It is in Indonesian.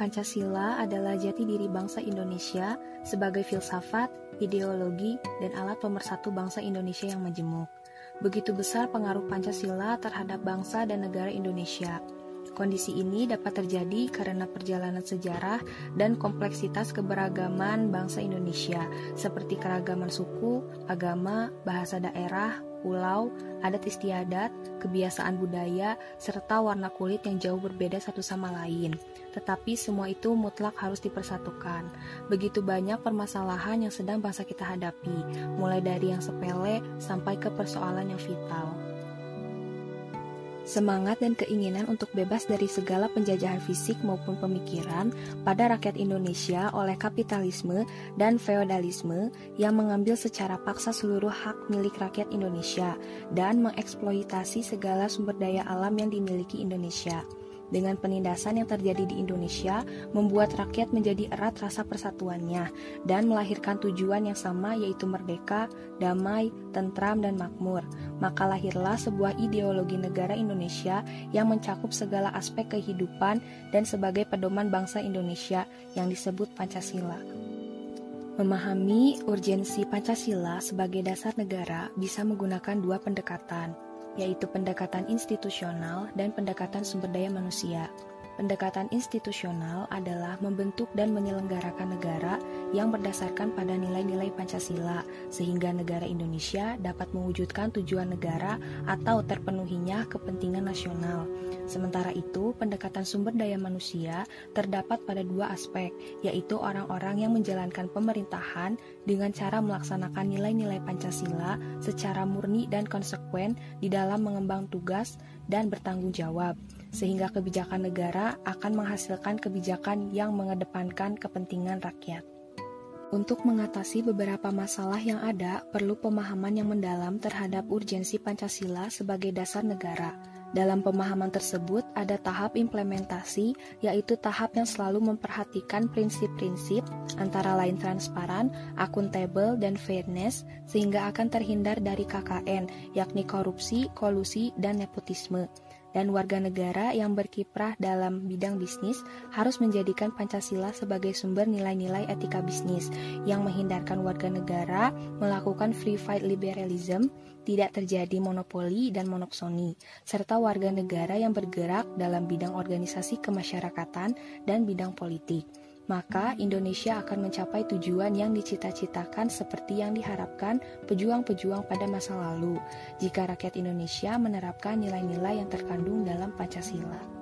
Pancasila adalah jati diri bangsa Indonesia sebagai filsafat, ideologi, dan alat pemersatu bangsa Indonesia yang majemuk. Begitu besar pengaruh Pancasila terhadap bangsa dan negara Indonesia. Kondisi ini dapat terjadi karena perjalanan sejarah dan kompleksitas keberagaman bangsa Indonesia, seperti keragaman suku, agama, bahasa daerah, pulau, adat istiadat, kebiasaan budaya, serta warna kulit yang jauh berbeda satu sama lain. Tetapi semua itu mutlak harus dipersatukan. Begitu banyak permasalahan yang sedang bangsa kita hadapi, mulai dari yang sepele sampai ke persoalan yang vital. Semangat dan keinginan untuk bebas dari segala penjajahan fisik maupun pemikiran pada rakyat Indonesia oleh kapitalisme dan feodalisme yang mengambil secara paksa seluruh hak milik rakyat Indonesia dan mengeksploitasi segala sumber daya alam yang dimiliki Indonesia dengan penindasan yang terjadi di Indonesia membuat rakyat menjadi erat rasa persatuannya dan melahirkan tujuan yang sama yaitu merdeka, damai, tentram, dan makmur. Maka lahirlah sebuah ideologi negara Indonesia yang mencakup segala aspek kehidupan dan sebagai pedoman bangsa Indonesia yang disebut Pancasila. Memahami urgensi Pancasila sebagai dasar negara bisa menggunakan dua pendekatan, yaitu pendekatan institusional dan pendekatan sumber daya manusia. Pendekatan institusional adalah membentuk dan menyelenggarakan negara yang berdasarkan pada nilai-nilai Pancasila, sehingga negara Indonesia dapat mewujudkan tujuan negara atau terpenuhinya kepentingan nasional. Sementara itu, pendekatan sumber daya manusia terdapat pada dua aspek, yaitu orang-orang yang menjalankan pemerintahan dengan cara melaksanakan nilai-nilai Pancasila secara murni dan konsekuen di dalam mengembang tugas dan bertanggung jawab sehingga kebijakan negara akan menghasilkan kebijakan yang mengedepankan kepentingan rakyat. Untuk mengatasi beberapa masalah yang ada, perlu pemahaman yang mendalam terhadap urgensi Pancasila sebagai dasar negara. Dalam pemahaman tersebut, ada tahap implementasi, yaitu tahap yang selalu memperhatikan prinsip-prinsip, antara lain transparan, akuntabel, dan fairness, sehingga akan terhindar dari KKN, yakni korupsi, kolusi, dan nepotisme dan warga negara yang berkiprah dalam bidang bisnis harus menjadikan Pancasila sebagai sumber nilai-nilai etika bisnis yang menghindarkan warga negara melakukan free fight liberalism, tidak terjadi monopoli dan monopsoni, serta warga negara yang bergerak dalam bidang organisasi kemasyarakatan dan bidang politik maka Indonesia akan mencapai tujuan yang dicita-citakan seperti yang diharapkan pejuang-pejuang pada masa lalu jika rakyat Indonesia menerapkan nilai-nilai yang terkandung dalam Pancasila.